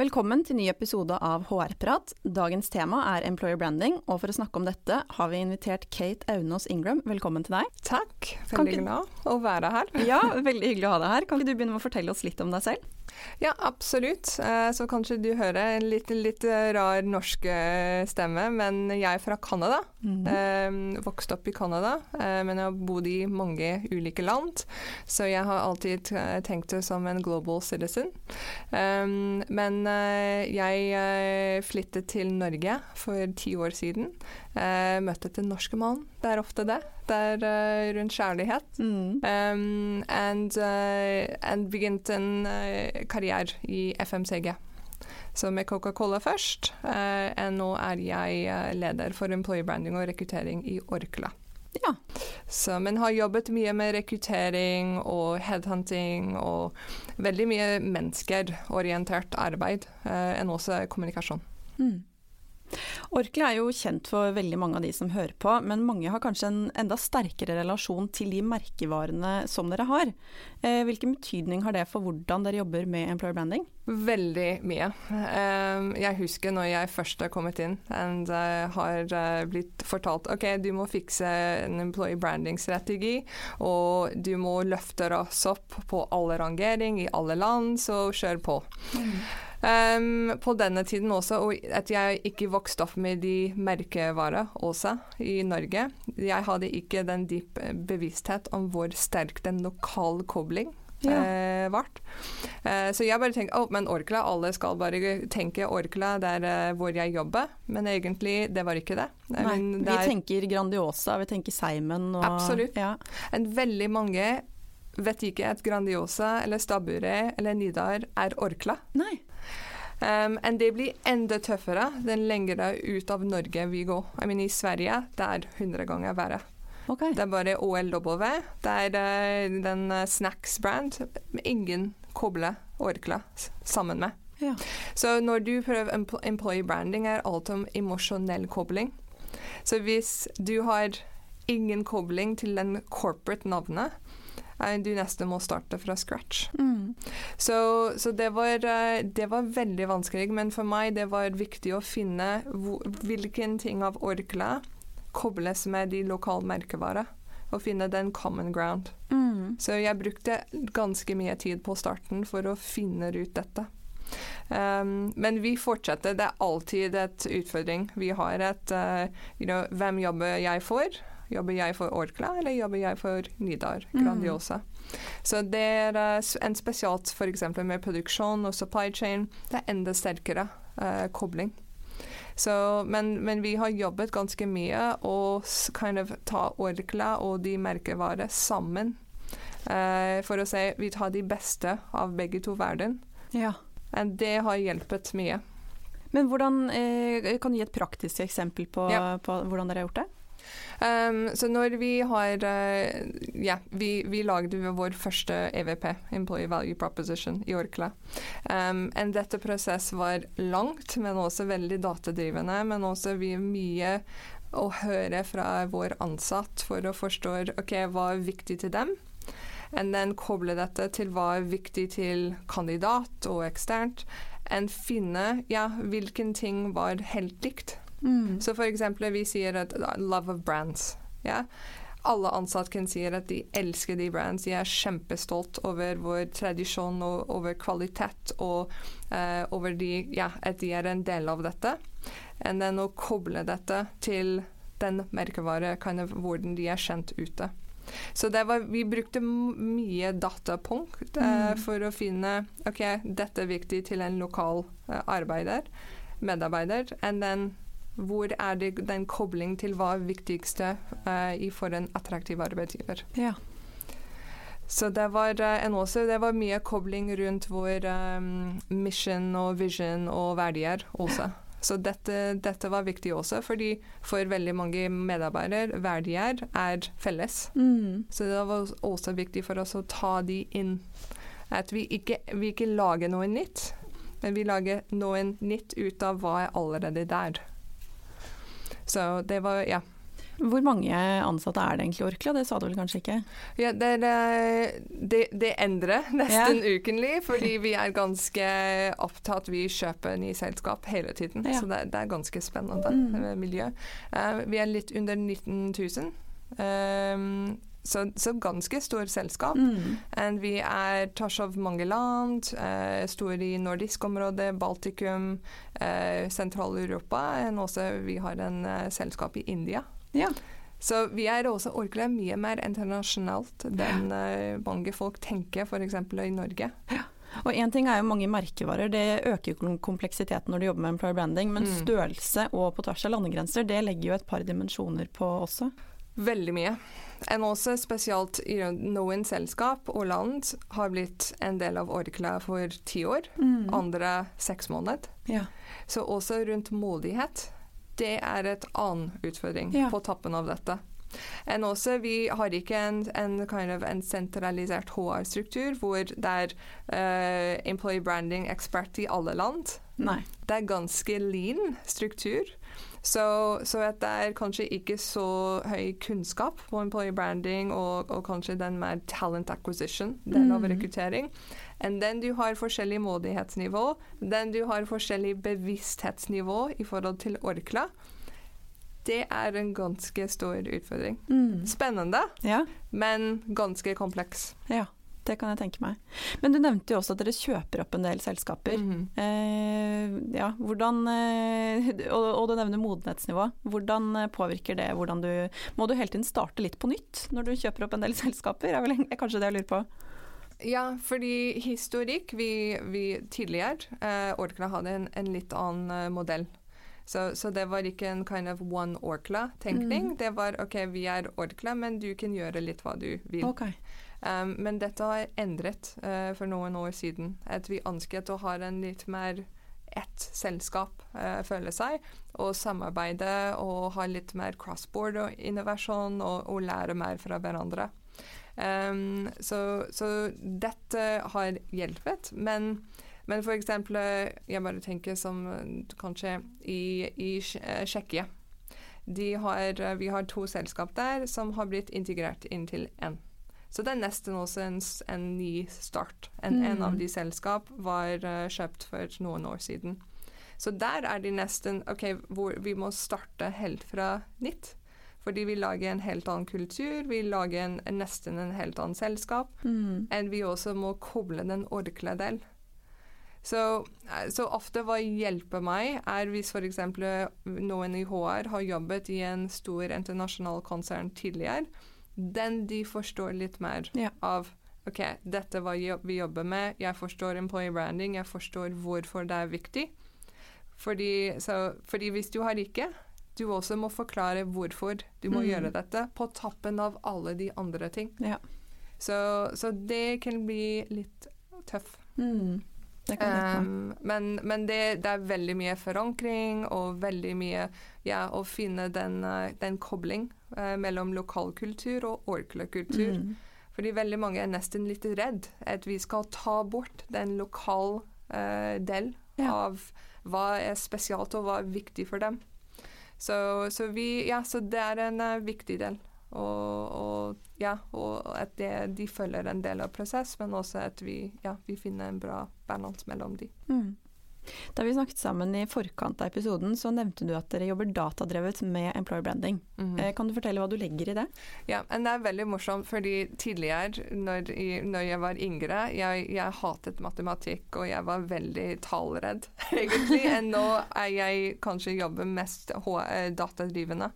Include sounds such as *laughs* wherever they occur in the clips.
Velkommen til ny episode av HR-prat. Dagens tema er employer branding, og for å snakke om dette har vi invitert Kate Aunås Ingram. Velkommen til deg. Takk. Veldig glad å være her. Ja, veldig hyggelig å ha deg her. Kan ikke du begynne med å fortelle oss litt om deg selv? Ja, absolutt. Eh, så kanskje du hører en litt, litt rar norsk eh, stemme, men jeg er fra Canada. Mm -hmm. Vokste opp i Canada, men jeg har bodd i mange ulike land. Så jeg har alltid tenkt det som en global citizen. Men jeg flyttet til Norge for ti år siden. Møtte en norske mann. Det er ofte det. Det er rundt kjærlighet. Mm. Um, and, uh, and begynte en uh, karriere i FMCG. Så med Coca-Cola først. Uh, nå er jeg uh, leder for employee branding og rekruttering i Orkla. Ja. Så, men har jobbet mye med rekruttering og headhunting og veldig mye menneskerorientert arbeid, uh, enn også kommunikasjon. Mm. Orkla er jo kjent for veldig mange av de som hører på, men mange har kanskje en enda sterkere relasjon til de merkevarene som dere har. Eh, hvilken betydning har det for hvordan dere jobber med employer branding? Veldig mye. Um, jeg husker når jeg først har kommet inn og uh, har uh, blitt fortalt ok, du må fikse en employee branding-strategi, og du må løfte oss opp på alle rangering i alle land, så kjør på. Mm. Um, på denne tiden også, og at jeg ikke vokste opp med de merkevarer også i Norge. Jeg hadde ikke den dyp bevissthet om hvor sterk den lokale kobling ja. Uh. Eh, så jeg bare tenkte oh, men Orkla, alle skal bare tenke Orkla, det er uh, hvor jeg jobber. Men egentlig, det var ikke det. Nei, men, det vi er, tenker Grandiosa, vi tenker Seimen og Absolutt. Ja. En veldig mange vet ikke at Grandiosa eller Stabburet eller Nidar er Orkla. Nei. Um, and det blir enda tøffere den lengre ut av Norge vi går. I mean, I Sverige det er 100 ganger verre. Okay. Det er bare OLW. Det er uh, den uh, snacks-brand ingen kobler Orkla sammen med. Ja. Så når du prøver employee branding, er alt om emosjonell kobling. Så hvis du har ingen kobling til den corporate navnet, du nesten må starte fra scratch. Mm. Så, så det, var, eh, det, var, veldig vanskelig, men for meg det var viktig å finne hvilken ting av Orkla kobles med de lokale merkevarene. Og finne den common ground. Mm. Så jeg brukte ganske mye tid på starten for å finne ut dette. Um, men vi fortsetter. Det er alltid et utfordring. Vi har et uh, you know, Hvem jobber jeg for? Jobber jeg for Orkla, eller jobber jeg for Nidar mm. Grandiosa? Mm. Så det er uh, en spesialt f.eks. med produksjon og supply chain. Det er enda sterkere uh, kobling. Så, men, men, vi har jobbet ganske mye og kind of ta Orkla og de merkevarene sammen. Uh, for å si vi tar de beste av begge to verden. Ja. Det har hjulpet mye. Men hvordan, eh, Kan du gi et praktisk eksempel på, ja. på hvordan dere har gjort det? Um, så når vi har uh, Ja, vi, vi lagde vår første EVP, Employee Value Proposition, i Orkla. Um, en dette prosess var langt, men også veldig datadrivende. Men også vi mye å høre fra vår ansatt for å forstå ok, hva er viktig til dem. Og så koble dette til hva er viktig til kandidat og eksternt. Og finne ja, hvilken ting var helt likt. Mm. Så for eksempel vi sier at love of brands. Ja? Alle ansatte kan si at de elsker de brands. De er kjempestolt over vår tradisjon og over kvalitet og uh, over de, ja, at de er en del av dette. Og å koble dette til den merkevare, kind of, hvordan de er kjent ute. Så var, vi brukte mye datapunkt uh, mm. for å finne OK, dette er viktig til en lokal uh, arbeider, medarbeider. And then hvor er det den kobling til hva er viktigste uh, for en attraktiv arbeidsgiver. Ja. Så det var eh, også, det var mye kobling rundt vår um, mission og vision og verdier også. Så dette, dette, var viktig også, fordi for veldig mange medarbeidere, verdier er felles. Mm. Så det var også viktig for oss å ta de inn. At vi ikke, vi ikke lager noe nytt, men vi lager noe nytt ut av hva er allerede der. Så det var, ja. Hvor mange ansatte er det egentlig i Orkla? Det sa du vel kanskje ikke? Ja, det, det, det endrer *laughs* nesten ja. ukentlig, fordi vi er ganske opptatt. Vi kjøper nye selskap hele tiden, ja. så det, det, er ganske spennende mm. miljø. Uh, vi er litt under 19 000. Um, så, så, ganske stor selskap. Mm. vi er tvers av mange land. eh, store i nordisk område, Baltikum, eh, Sentral-Europa. Og også vi har en eh, selskap i India. Ja. Så vi er også Orkla mye mer internasjonalt enn eh, mange folk tenker, f.eks. i Norge. Ja. Og Én ting er jo mange merkevarer, det øker kompleksiteten når du jobber med employer branding, men mm. størrelse og på tvers av landegrenser, det legger jo et par dimensjoner på også? Veldig mye. Også spesielt i noen selskap og land har blitt en del av Orkla for ti år, mm. andre seks måneder. Ja. Så også rundt modighet det er et annen utfordring ja. på tappen av dette. Også, Vi har ikke en, en, kind of en sentralisert HR-struktur hvor det er uh, employee branding ekspert i alle land. Nei. Det er ganske lean struktur. Så, så det er kanskje ikke så høy kunnskap på employee branding og, og kanskje den mer talent acquisition, den av mm. rekruttering. enn den du har forskjellig mådighetsnivå, den du har forskjellig bevissthetsnivå i forhold til Orkla det er en ganske stor utfordring. Mm. Spennende, ja. men ganske kompleks. Ja, det kan jeg tenke meg. Men du nevnte jo også at dere kjøper opp en del selskaper. Mm. Eh, ja, hvordan, eh, og, og, du nevner modenhetsnivå. Hvordan eh, påvirker det hvordan du Må du hele tiden starte litt på nytt når du kjøper opp en del *laughs* selskaper? Er, vel, kanskje det jeg lurer på? Ja, fordi historikk vi, vi tidligere eh, Orkla hadde en, en litt annen uh, modell. Så, så, det var ikke en kind of one Orkla-tenkning. Mm. Det var OK, vi er Orkla, men du kan gjøre litt hva du vil. Okay. Um, men dette har endret uh, for noen år siden. At vi ønsket å ha en litt mer ett selskap, uh, føle seg, og samarbeide og ha litt mer cross-border innovasjon og, og, lære mer fra hverandre. Um, så, så, dette har hjulpet, men men eksempel, eh, jeg bare tenker som eh, kanskje i, i eh, Tsjekkia. Har, vi har to selskap der som har blitt integrert inn til én. Så det er nesten også en, en ny start. En, mm. en, av de selskap var uh, kjøpt for noen år siden. Så der er de nesten OK, vi må starte helt fra nytt. Fordi vi lager en helt annen kultur, vi lager en, nesten en helt annen selskap. Mm. Enn vi også må koble den orkla del. Så, eh, så, ofte hva hjelper meg, er hvis f.eks. noen i HR har jobbet i en stor internasjonal konsern tidligere, den de forstår litt mer ja. av OK, dette er hva vi jobber med, jeg forstår employee branding, jeg forstår hvorfor det er viktig. Fordi, så, fordi hvis du har ikke, du også må forklare hvorfor du må mm. gjøre dette, på tappen av alle de andre ting. Ja. Så, så, det kan bli litt tøff. Mm. Um, men, men det, det, er veldig mye forankring og veldig mye ja, å finne den, uh, den kobling uh, mellom lokalkultur og orkla-kultur. Mm. Fordi veldig mange er nesten litt redd at vi skal ta bort den lokale eh, del ja. av hva er spesielt og hva er viktig for dem. Så, så, vi, ja, så det er en viktig del. Og, og, ja, og at det, de følger en del av prosess, men også at vi, ja, vi finner en bra balanse mellom de. Mm. Da vi snakket sammen i forkant av episoden, så nevnte du at dere jobber datadrevet med employer branding. Mm -hmm. Kan du fortelle hva du legger i det? Ja, det er veldig morsomt, fordi tidligere, når, når jeg var yngre, jeg, jeg, hatet matematikk, og jeg var veldig tallredd, *laughs* egentlig. Enn nå er jeg kanskje jobber mest eh, datadrivende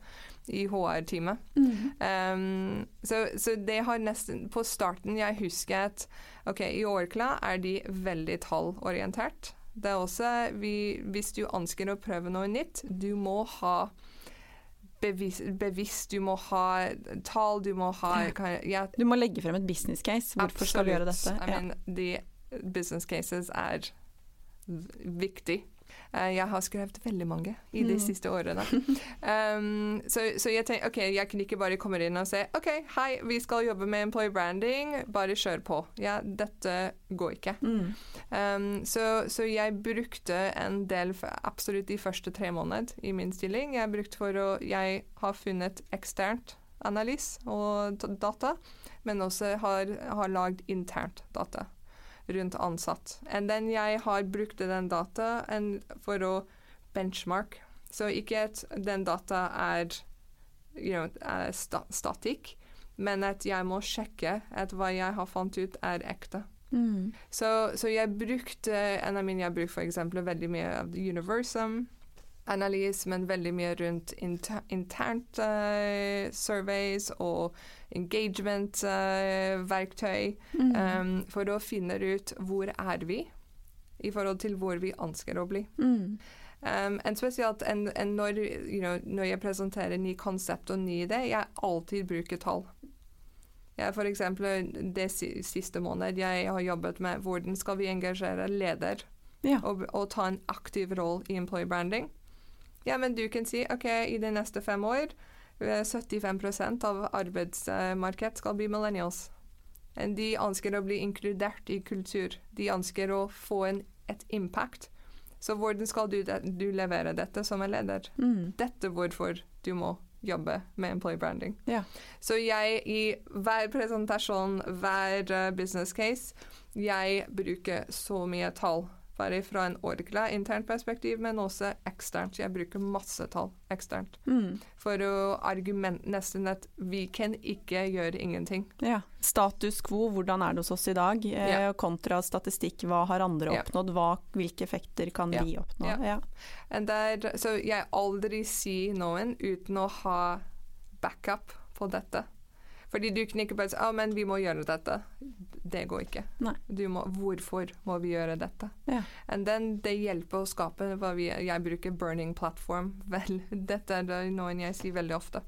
i HR-teamet. Mm. Um, så, så, det har nesten På starten jeg husker at OK, i Orkla er de veldig tallorientert. Det er også vi, Hvis du ønsker å prøve noe nytt, du må ha bevis, bevisst. Du må ha tall, du må ha ja, Du må legge frem et business case. Hvorfor skal du gjøre dette? I mean, the business cases er viktig. Uh, jeg har skrevet veldig mange i de mm. siste årene. *laughs* Um, så, så, jeg tenker OK, jeg kan ikke bare komme inn og si OK, hei, vi skal jobbe med employee branding, bare kjør på. Ja, dette går ikke. Mm. Um, så, så, jeg brukte en del absolutt de første tre månedene i min stilling. Jeg brukte for å Jeg har funnet eksternt analyse og data, men også har, har lagd internt data rundt ansatt. And then jeg har brukt den data for å benchmark. Så ikke at den data er you know, er sta statikk, men at jeg må sjekke at hva jeg har fant ut, er ekte. Mm. Så, så, jeg brukte en av mine jeg brukte f.eks. veldig mye av Universum analyse, men veldig mye rundt inter internt uh, surveys og engagement-verktøy, uh, mm. um, for å finne ut hvor er vi i forhold til hvor vi ønsker å bli. Mm. Um, en spesielt en, en når, you know, når, jeg presenterer ny konsept og ny idé, jeg alltid bruker tall. Ja, for eksempel det siste måned jeg har jobbet med hvordan skal vi engasjere leder ja. og, og, ta en aktiv rolle i employee branding. Ja, men du kan si OK, i de neste fem år 75 eh, av arbeidsmarkedet skal bli millennials. De ønsker å bli inkludert i kultur. De ønsker å få en, et impact. Så hvordan skal du, du levere dette som en leder? Mm. Dette hvorfor du må jobbe med employee branding. Yeah. Så jeg i hver presentasjon, hver uh, business case, jeg bruker så mye tall bare fra en Orkla internt perspektiv, men også eksternt. Jeg bruker masse tall eksternt mm. for å argument nesten at vi kan ikke gjøre ingenting. Ja. Status quo, hvordan er det hos oss i dag, eh, ja. kontra statistikk. Hva har andre oppnådd, hva, hvilke effekter kan ja. vi oppnå? Ja. Der, så jeg aldri sier noen uten å ha backup på dette. Fordi du kan ikke bare si ja, men vi må gjøre dette. Det går ikke. Må, hvorfor må vi gjøre dette? Ja. And then det hjelper å skape hva vi, Jeg bruker burning platform. *laughs* Vel, dette er noe jeg sier veldig ofte.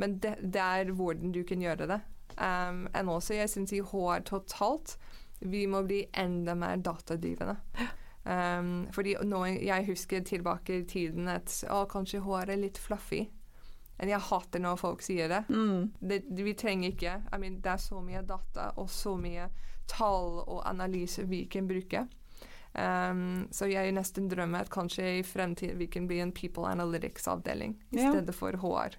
Men det, det er hvordan du kan gjøre det. Um, og også, jeg syns i HR totalt vi må bli enda mer datadrivende. Um, fordi nå, jeg husker tilbake i tiden at å, kanskje HR er litt fluffy. Jeg hater når folk sier det. Mm. det vi trenger ikke I mean, Det er så mye data og så mye tall og analyse vi kan bruke. Um, så jeg nesten drømmer at kanskje i fremtiden vi kan bli en people analytics-avdeling i ja. stedet for HR.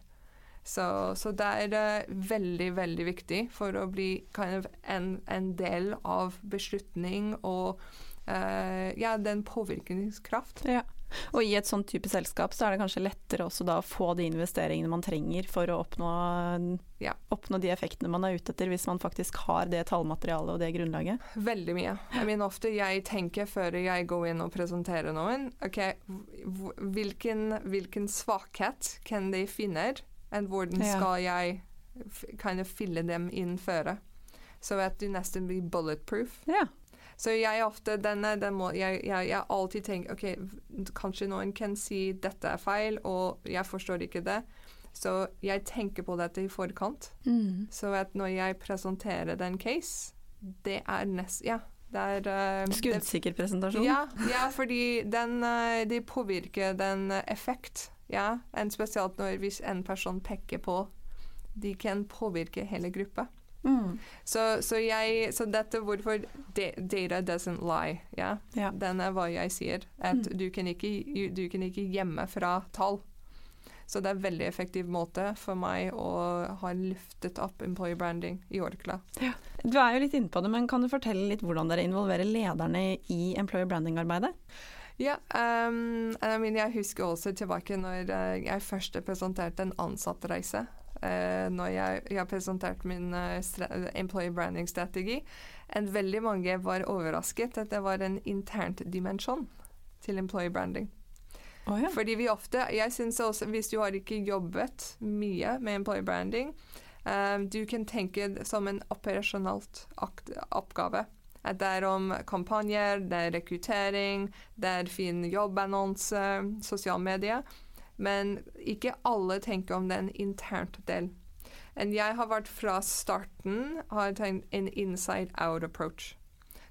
Så, så, det er veldig, veldig viktig for å bli kind of en, en, del av beslutning og uh, ja, den påvirkningskraft. Ja. *laughs* Og i et sånn type selskap så er det kanskje lettere også da å få de investeringene man trenger for å oppnå, ja. oppnå de effektene man er ute etter, hvis man faktisk har det tallmaterialet og det grunnlaget? Veldig mye. Jeg mener ofte jeg tenker før jeg går inn og presenterer noen, OK, hvilken, hvilken svakhet kan de finne, og hvordan skal jeg kind of fylle dem inn før? Så at du nesten blir bulletproof. Ja. Så jeg ofte denne, den må, jeg, jeg, jeg alltid tenker OK, kanskje noen kan si dette er feil, og jeg forstår ikke det. Så jeg tenker på dette i forkant. Mm. Så at når jeg presenterer den case, det er nest... Ja. Det er uh, Skuddsikker presentasjon? Ja, ja fordi den, uh, de påvirker den effekt. Ja, en spesielt når hvis en person peker på De kan påvirke hele gruppa. Mm. Så, så, jeg, så, dette hvorfor data doesn't lie, ja? ja. Den er hva jeg sier. At mm. du, kan ikke, du kan ikke gjemme fra tall. Så det er en veldig effektiv måte for meg å ha luftet opp employee branding i Orkla. Ja. Du er jo litt inne på det, men kan du fortelle litt hvordan dere involverer lederne i employee branding-arbeidet? Ja, um, I mean, jeg husker også tilbake når uh, jeg først presenterte en ansattreise uh, når jeg, jeg har presentert min uh, employee branding-strategi. veldig mange var overrasket at det var en internt dimensjon til employee branding. Oh, ja. Fordi vi ofte Jeg synes også, hvis du har ikke jobbet mye med employee branding, um, du kan tenke det som en operasjonalt oppgave. At det er om kampanjer, det er rekruttering, det er fin jobbannonse, sosiale medier. Men ikke alle tenker om den internt del. Men jeg har vært fra starten har tenkt en inside out approach.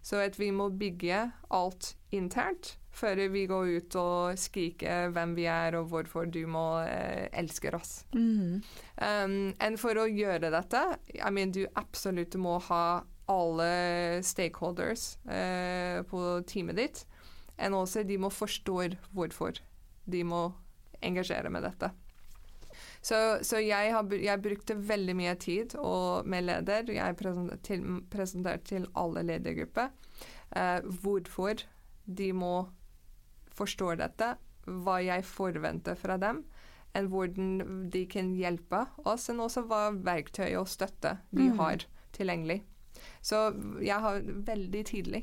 Så at vi må bygge alt internt før vi går ut og skriker hvem vi er og hvorfor du må eh, elske oss. Mm. Um, enn for å gjøre dette, I mean, du absolutt må ha alle stakeholders eh, på teamet ditt. Og også de må forstå hvorfor de må engasjere med dette. Så, så jeg, har, jeg, brukte veldig mye tid med leder. Jeg presenterte til, presentert til alle ledergrupper eh, hvorfor de må forstå dette, hva jeg forventer fra dem, enn hvordan de kan hjelpe oss, og også hva verktøy og støtte de mm. har tilgjengelig. Så jeg har veldig tidlig.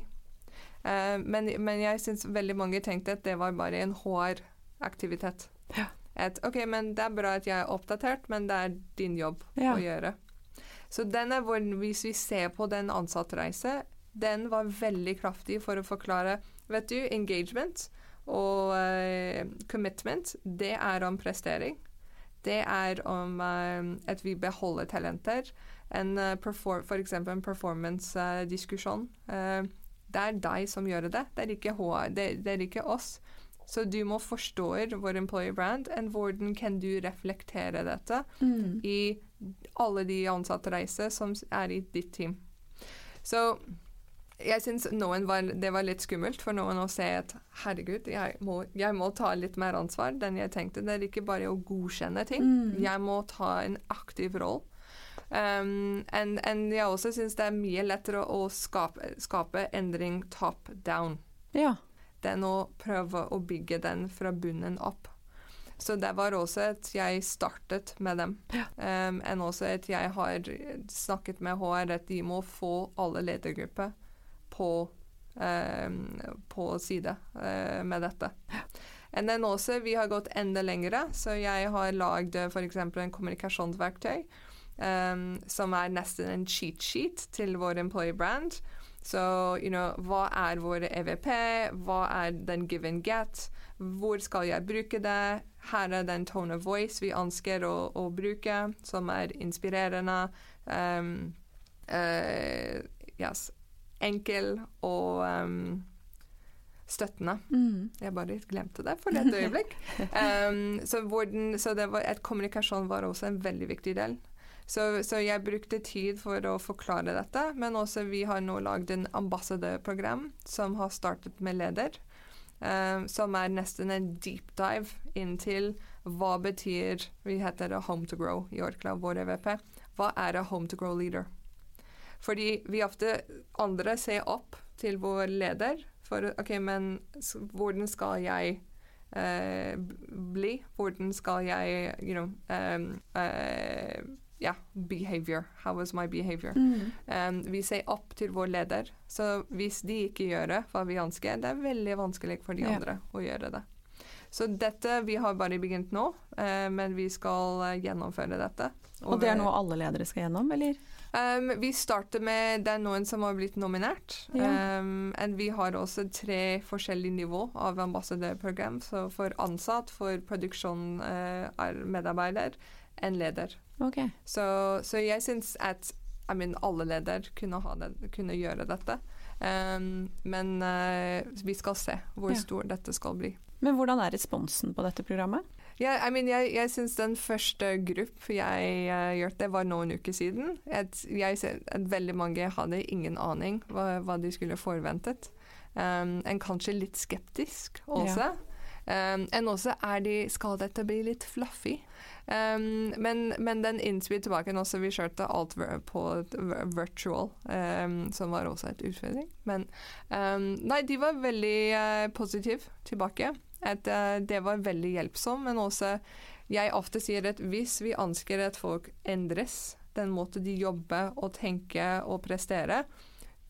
Eh, men, men, jeg syns veldig mange tenkte at det var bare en HR-aktivitet. Ja. At OK, men det er bra at jeg er oppdatert, men det er din jobb ja. å gjøre. Så denne, hvis vi ser på den ansattreise, den var veldig kraftig for å forklare Vet du, engagement og uh, commitment, det er om prestering. Det er om uh, at vi beholder talenter. En, uh, perform, for eksempel en performance-diskusjon. det er deg som gjør det, det er ikke, HR, det, det er ikke oss. Så du må forstå vår employer brand, og hvordan kan du reflektere dette mm. i alle de ansatte reiser som er i ditt team. Så jeg syns det var litt skummelt for noen å se at herregud, jeg må, jeg må, ta litt mer ansvar enn jeg tenkte. Det er ikke bare å godkjenne ting. Mm. Jeg må ta en aktiv rolle. Um, and, and jeg også syns det er mye lettere å skape, skape endring top down ja. Enn å prøve å bygge den fra bunnen opp. Så det var også at jeg startet med dem. Ja. Um, enn også at jeg har snakket med HR at de må få alle ledergrupper på, um, på side uh, med dette. And then også, vi har gått enda lengre, så jeg har lagd f.eks. en kommunikasjonsverktøy um, som er nesten en cheat sheet til vår employee brand. Så you know, hva er vår EVP, hva er den give and get, hvor skal jeg bruke det, her er den tone of voice vi ønsker å, å bruke, som er inspirerende. Um, uh, yes enkel og um, støttende. Mm. Jeg bare glemte det for et øyeblikk. *laughs* um, så, den, så var, et kommunikasjon var også en veldig viktig del. Så, så, jeg brukte tid for å forklare dette, men også vi har nå lagd en ambassadørprogram som har startet med leder. Um, som er nesten en deep dive inntil hva betyr Vi heter det Home to Grow i Orkla, vår EVP. Hva er det Home to Grow leader? Fordi vi ofte andre ser opp til vår leder for OK, men hvordan skal jeg uh, bli? Hvordan skal jeg you know, um, uh, yeah, behavior. How was my behavior? Mm. Um, vi ser opp til vår leder. Så hvis de ikke gjør det hva vi ønsker, det er veldig vanskelig for de yeah. andre å gjøre det. Så dette Vi har bare begynt nå, uh, men vi skal uh, gjennomføre dette. Og det er noe alle ledere skal gjennom, eller? Um, vi starter med Det er noen som har blitt nominert. Ja. Um, vi har også tre forskjellige nivå av ambassadørprogram. Så for ansatt, for produksjonsmedarbeider, uh, en leder. Okay. Så, så, jeg syns at I mean, alle ledere kunne, kunne, gjøre dette. Um, men uh, vi skal se hvor ja. stor dette skal bli. Men hvordan er responsen på dette programmet? Yeah, I mean, jeg jeg syns den første gruppen jeg uh, gjorde, det var noen uker siden. At, jeg at veldig mange hadde ingen aning hva, hva de skulle forventet. Um, en kanskje litt skeptisk også. Ja. Um, enn også er de Skal dette bli litt fluffy? Um, men, men, den innspill tilbake også, vi kjørte alt på virtual, um, som var også et utfordring. Men nei, de var veldig uh, positive tilbake. At uh, det var veldig hjelpsom, Men også jeg ofte sier at hvis vi ønsker at folk endres, den måten de jobber og tenker og presterer,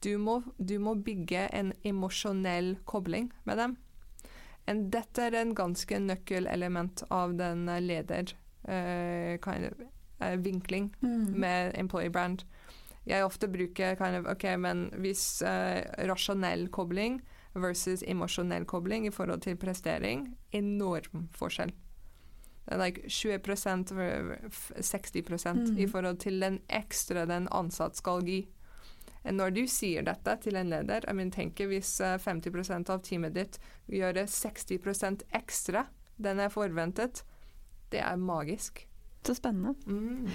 du må, du må bygge en emosjonell kobling med dem. Dette er en ganske nøkkelelement av den leder uh, kind of, uh, vinkling mm. med employee brand. Jeg ofte bruker kind of, OK, men hvis uh, rasjonell kobling versus emosjonell kobling i forhold til prestering. Enorm forskjell. Det er like 20 60 mm. i forhold til den ekstra den ansatt skal gi. Når du sier dette til en leder, jeg mener, tenker hvis eh, 50% av teamet ditt gjør 60% ekstra den er forventet, det er magisk. Så spennende. Mm.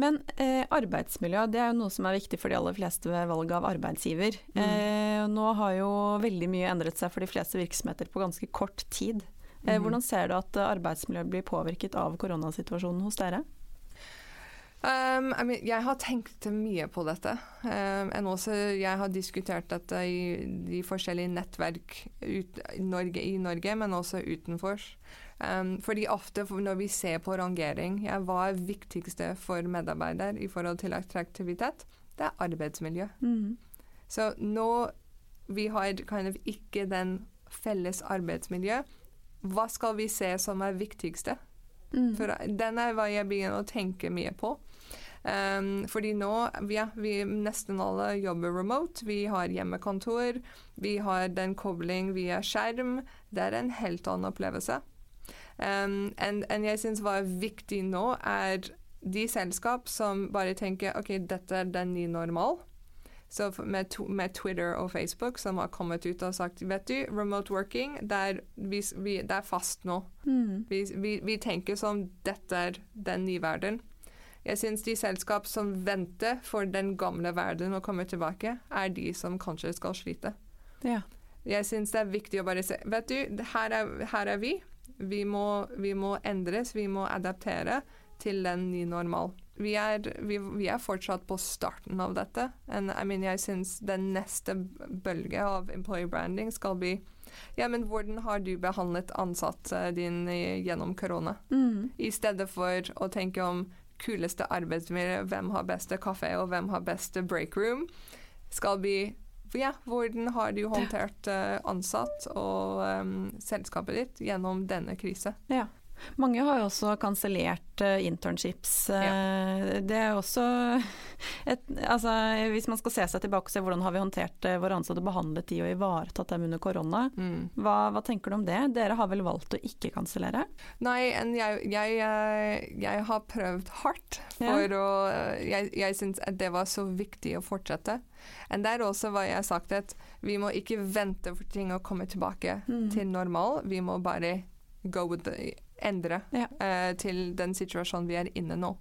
Men eh, arbeidsmiljø det er jo noe som er viktig for de aller fleste ved valg av arbeidsgiver. Mm. Eh, nå har jo veldig mye endret seg for de fleste virksomheter på ganske kort tid. Eh, Mhm. Hvordan ser du at eh, arbeidsmiljøet blir påvirket av koronasituasjonen hos dere? Um, I mean, jeg har tenkt mye på dette. Um, og også jeg har diskutert dette i de forskjellige nettverk ut, i, Norge, i Norge, men også utenfor. Um, fordi ofte når vi ser på rangering, ja, hva er viktigste for medarbeider i forhold til attraktivitet? Det er arbeidsmiljø. Så nå vi har kind of ikke den felles arbeidsmiljø, hva skal vi se som er viktigste? Mm. For den er hva jeg begynner å tenke mye på. Um, fordi nå, ja, vi nesten alle jobber remote. Vi har hjemmekontor, vi har den kobling via skjerm. Det er en helt annen opplevelse. Um, en, en jeg syns var viktig nå, er de selskap som bare tenker OK, dette er den nye normal. Så med, med Twitter og Facebook som har kommet ut og sagt vet du, remote working, det er, vi, vi, det er fast nå. Mm. Vi, vi, vi tenker som dette er den nye verden. Jeg syns de selskap som venter for den gamle verden å komme tilbake, er de som kanskje skal slite. Ja. Jeg syns det er viktig å bare se Vet du, her er, her er vi. Vi må, vi må endres, vi må adaptere til den nye normal. Vi er, vi, vi er fortsatt på starten av dette. And, I mean, jeg syns den neste bølge av employer branding skal bli Ja, men hvordan har du behandlet ansatte din gjennom korona? Mm. I stedet for å tenke om kuleste arbeidsmiljø, hvem har beste kafé og hvem har beste breakroom, skal bli ja, hvordan har du håndtert eh, ansatt og um, selskapet ditt gjennom denne krise? Ja. Mange har jo også kansellert eh, internships. Ja. Det er også et, altså, Hvis man skal se seg tilbake og se hvordan har vi håndtert eh, våre ansatte behandlet de og ivaretatt dem under korona, Mm. hva, hva tenker du om det? Dere har vel valgt å ikke kansellere? Nei, en jeg, jeg, eh, jeg har prøvd hardt for å eh, Jeg, jeg syns det var så viktig å fortsette. En der også var jeg sagt at vi må ikke vente for ting å komme tilbake Mm. til normal. Vi må bare go with the, endre Ja. uh, til den situasjonen vi er inne nå.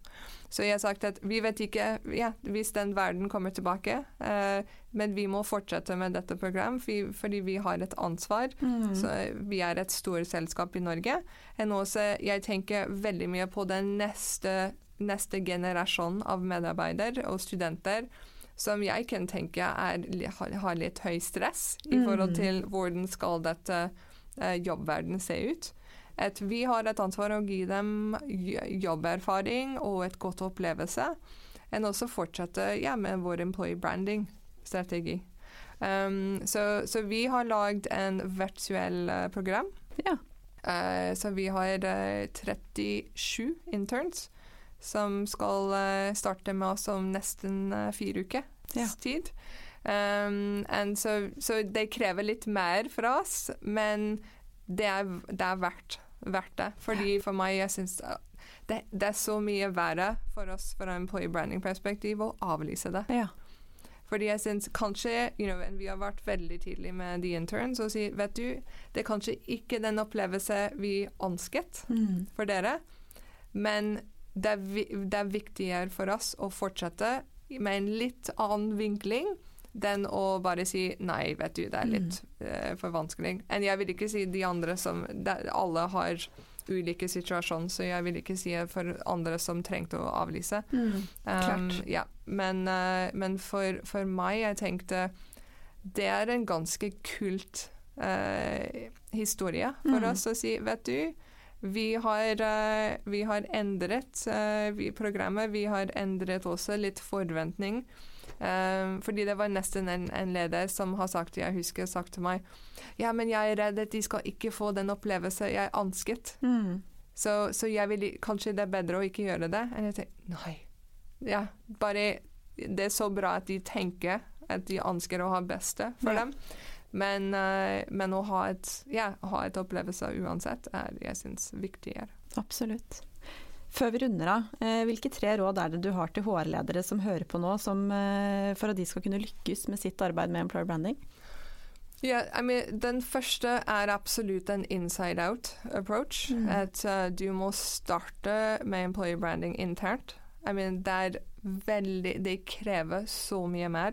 Så jeg har sagt at vi vet ikke ja, hvis den verden kommer tilbake, uh, men vi må fortsette med dette program fordi, fordi vi har et ansvar. Mm. Så eh, vi er et stort selskap i Norge. Og også, jeg tenker veldig mye på den neste, neste generasjon av medarbeidere og studenter som jeg kan tenke er, har, litt høy stress i Mm. forhold til hvordan skal dette jobbverden se ut. At vi har et ansvar å gi dem jobberfaring og et godt opplevelse, enn også fortsette ja, med vår employee branding-strategi. Um, så, så vi har lagd en virtuell uh, program. Ja. Uh, så vi har uh, 37 interns som skal eh, starte med oss om nesten fire uker Ja. tid. Um, and så, så det krever litt mer fra oss, men det er, det er verdt, verdt det. Fordi for meg, jeg syns det, det er så mye verre for oss fra employee branding-perspektiv å avlyse det. Ja. Fordi jeg syns kanskje you know, Vi har vært veldig tidlig med de interns og sier vet du, det er kanskje ikke den opplevelse vi ønsket Mm. for dere, men det er, det er viktigere for oss å fortsette med en litt annen vinkling enn å bare si nei, vet du, det er litt uh, for vanskelig. Enn jeg vil ikke si de andre som de, Alle har ulike situasjoner, så jeg vil ikke si for andre som trengte å avlyse. Mm. Um, ja. Men, uh, men for, for meg, jeg tenkte Det er en ganske kult uh, historie for Mm. oss å si, vet du vi har, uh, vi har endret vi, programmet. Vi har endret også litt forventning. Eh, fordi det var nesten en, en leder som har sagt jeg husker sagt til meg ja, men jeg er redd at de skal ikke få den opplevelse jeg ønsket. Mm. Så, så vil, kanskje det er bedre å ikke gjøre det. enn jeg tenker, nei. Ja, bare Det er så bra at de tenker at de ønsker å ha beste for Ja. dem. Men, uh, men å ha et, ja, ha et opplevelse uansett er jeg syns viktigere. Absolutt. Før vi runder av, eh, hvilke tre råd er det du har til HR-ledere som hører på nå, som, eh, for at de skal kunne lykkes med sitt arbeid med employer branding? Yeah, I mean, Den første er absolutt en inside out approach. Mm. At uh, du må starte med employer branding internt. I mean, det er veldig Det krever så mye mer.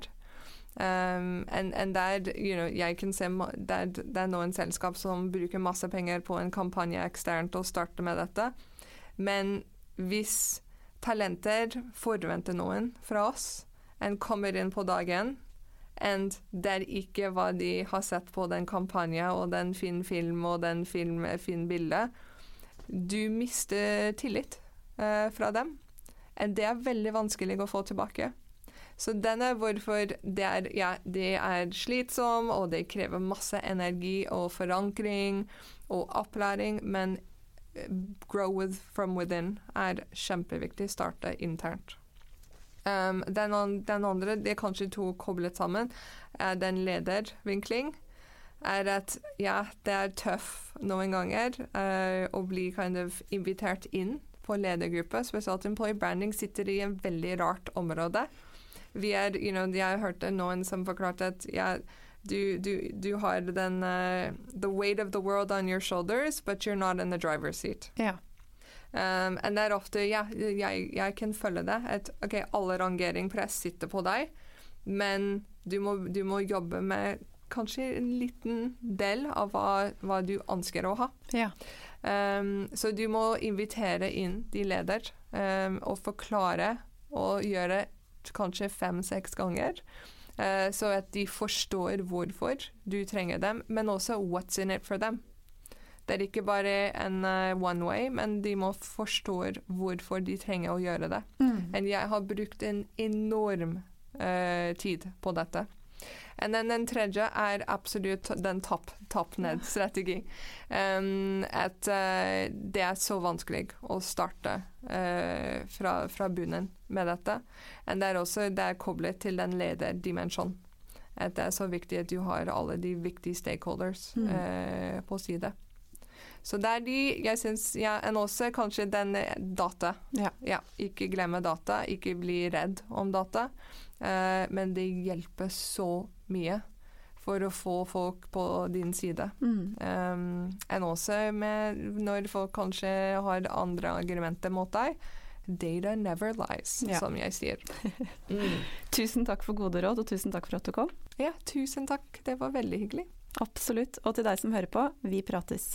Um, and, and that, you know, jeg kan se det, det er en selskap som bruker masse penger på en kampanje eksternt og starter med dette. Men hvis talenter forventer noen fra oss, en kommer inn på dagen, og det er ikke hva de har sett på den kampanjen og den fin film og den film, fin bilde, du mister tillit eh, fra dem. Og det er veldig vanskelig å få tilbake. Så den er hvorfor det er, ja, det er slitsom, og det krever masse energi og forankring og opplæring, men eh, grow with from within er kjempeviktig. Starte internt. Um, den, den, andre, det er kanskje to koblet sammen, er den ledervinkling. Er at ja, det er tøff noen ganger uh, å bli kind of invitert inn på ledergruppe. Spesielt employee branding sitter i en veldig rart område vi er, you know, Jeg hørte noen som forklarte at ja, du, du, du, har den uh, The weight of the world on your shoulders, but you're not in the driver's seat. Ja. Um, and det er ofte Ja, jeg, jeg kan følge det. At OK, alle rangeringpress sitter på deg, men du må, du må, jobbe med kanskje en liten del av hva, hva du ønsker å ha. Ja. Um, så du må invitere inn de leder um, og forklare og gjøre kanskje fem-seks ganger. Uh, så at de forstår hvorfor du trenger dem, men også what's in it for them. Det er ikke bare en uh, one way, men de må forstå hvorfor de trenger å gjøre det. Mm. jeg har brukt en enorm uh, tid på dette. Og den tredje er absolutt den topp-ned-strategi. Um, at uh, det er så vanskelig å starte uh, fra, fra, bunnen med dette. Og det er også det er koblet til den lederdimensjonen. At det er så viktig at du har alle de viktige stakeholders mm. uh, på side. Så det er de jeg syns ja, En også kanskje den data. Ja. ja. Ikke glemme data, ikke bli redd om data. Uh, men det hjelper så mye for å få folk på din side. Mm. Um, enn også med når folk kanskje har andre argumenter mot deg. Data never lies, ja. som jeg sier. Mm. *laughs* tusen takk for gode råd, og tusen takk for at du kom. Ja, tusen takk. Det var veldig hyggelig. Absolutt. Og til deg som hører på, vi prates.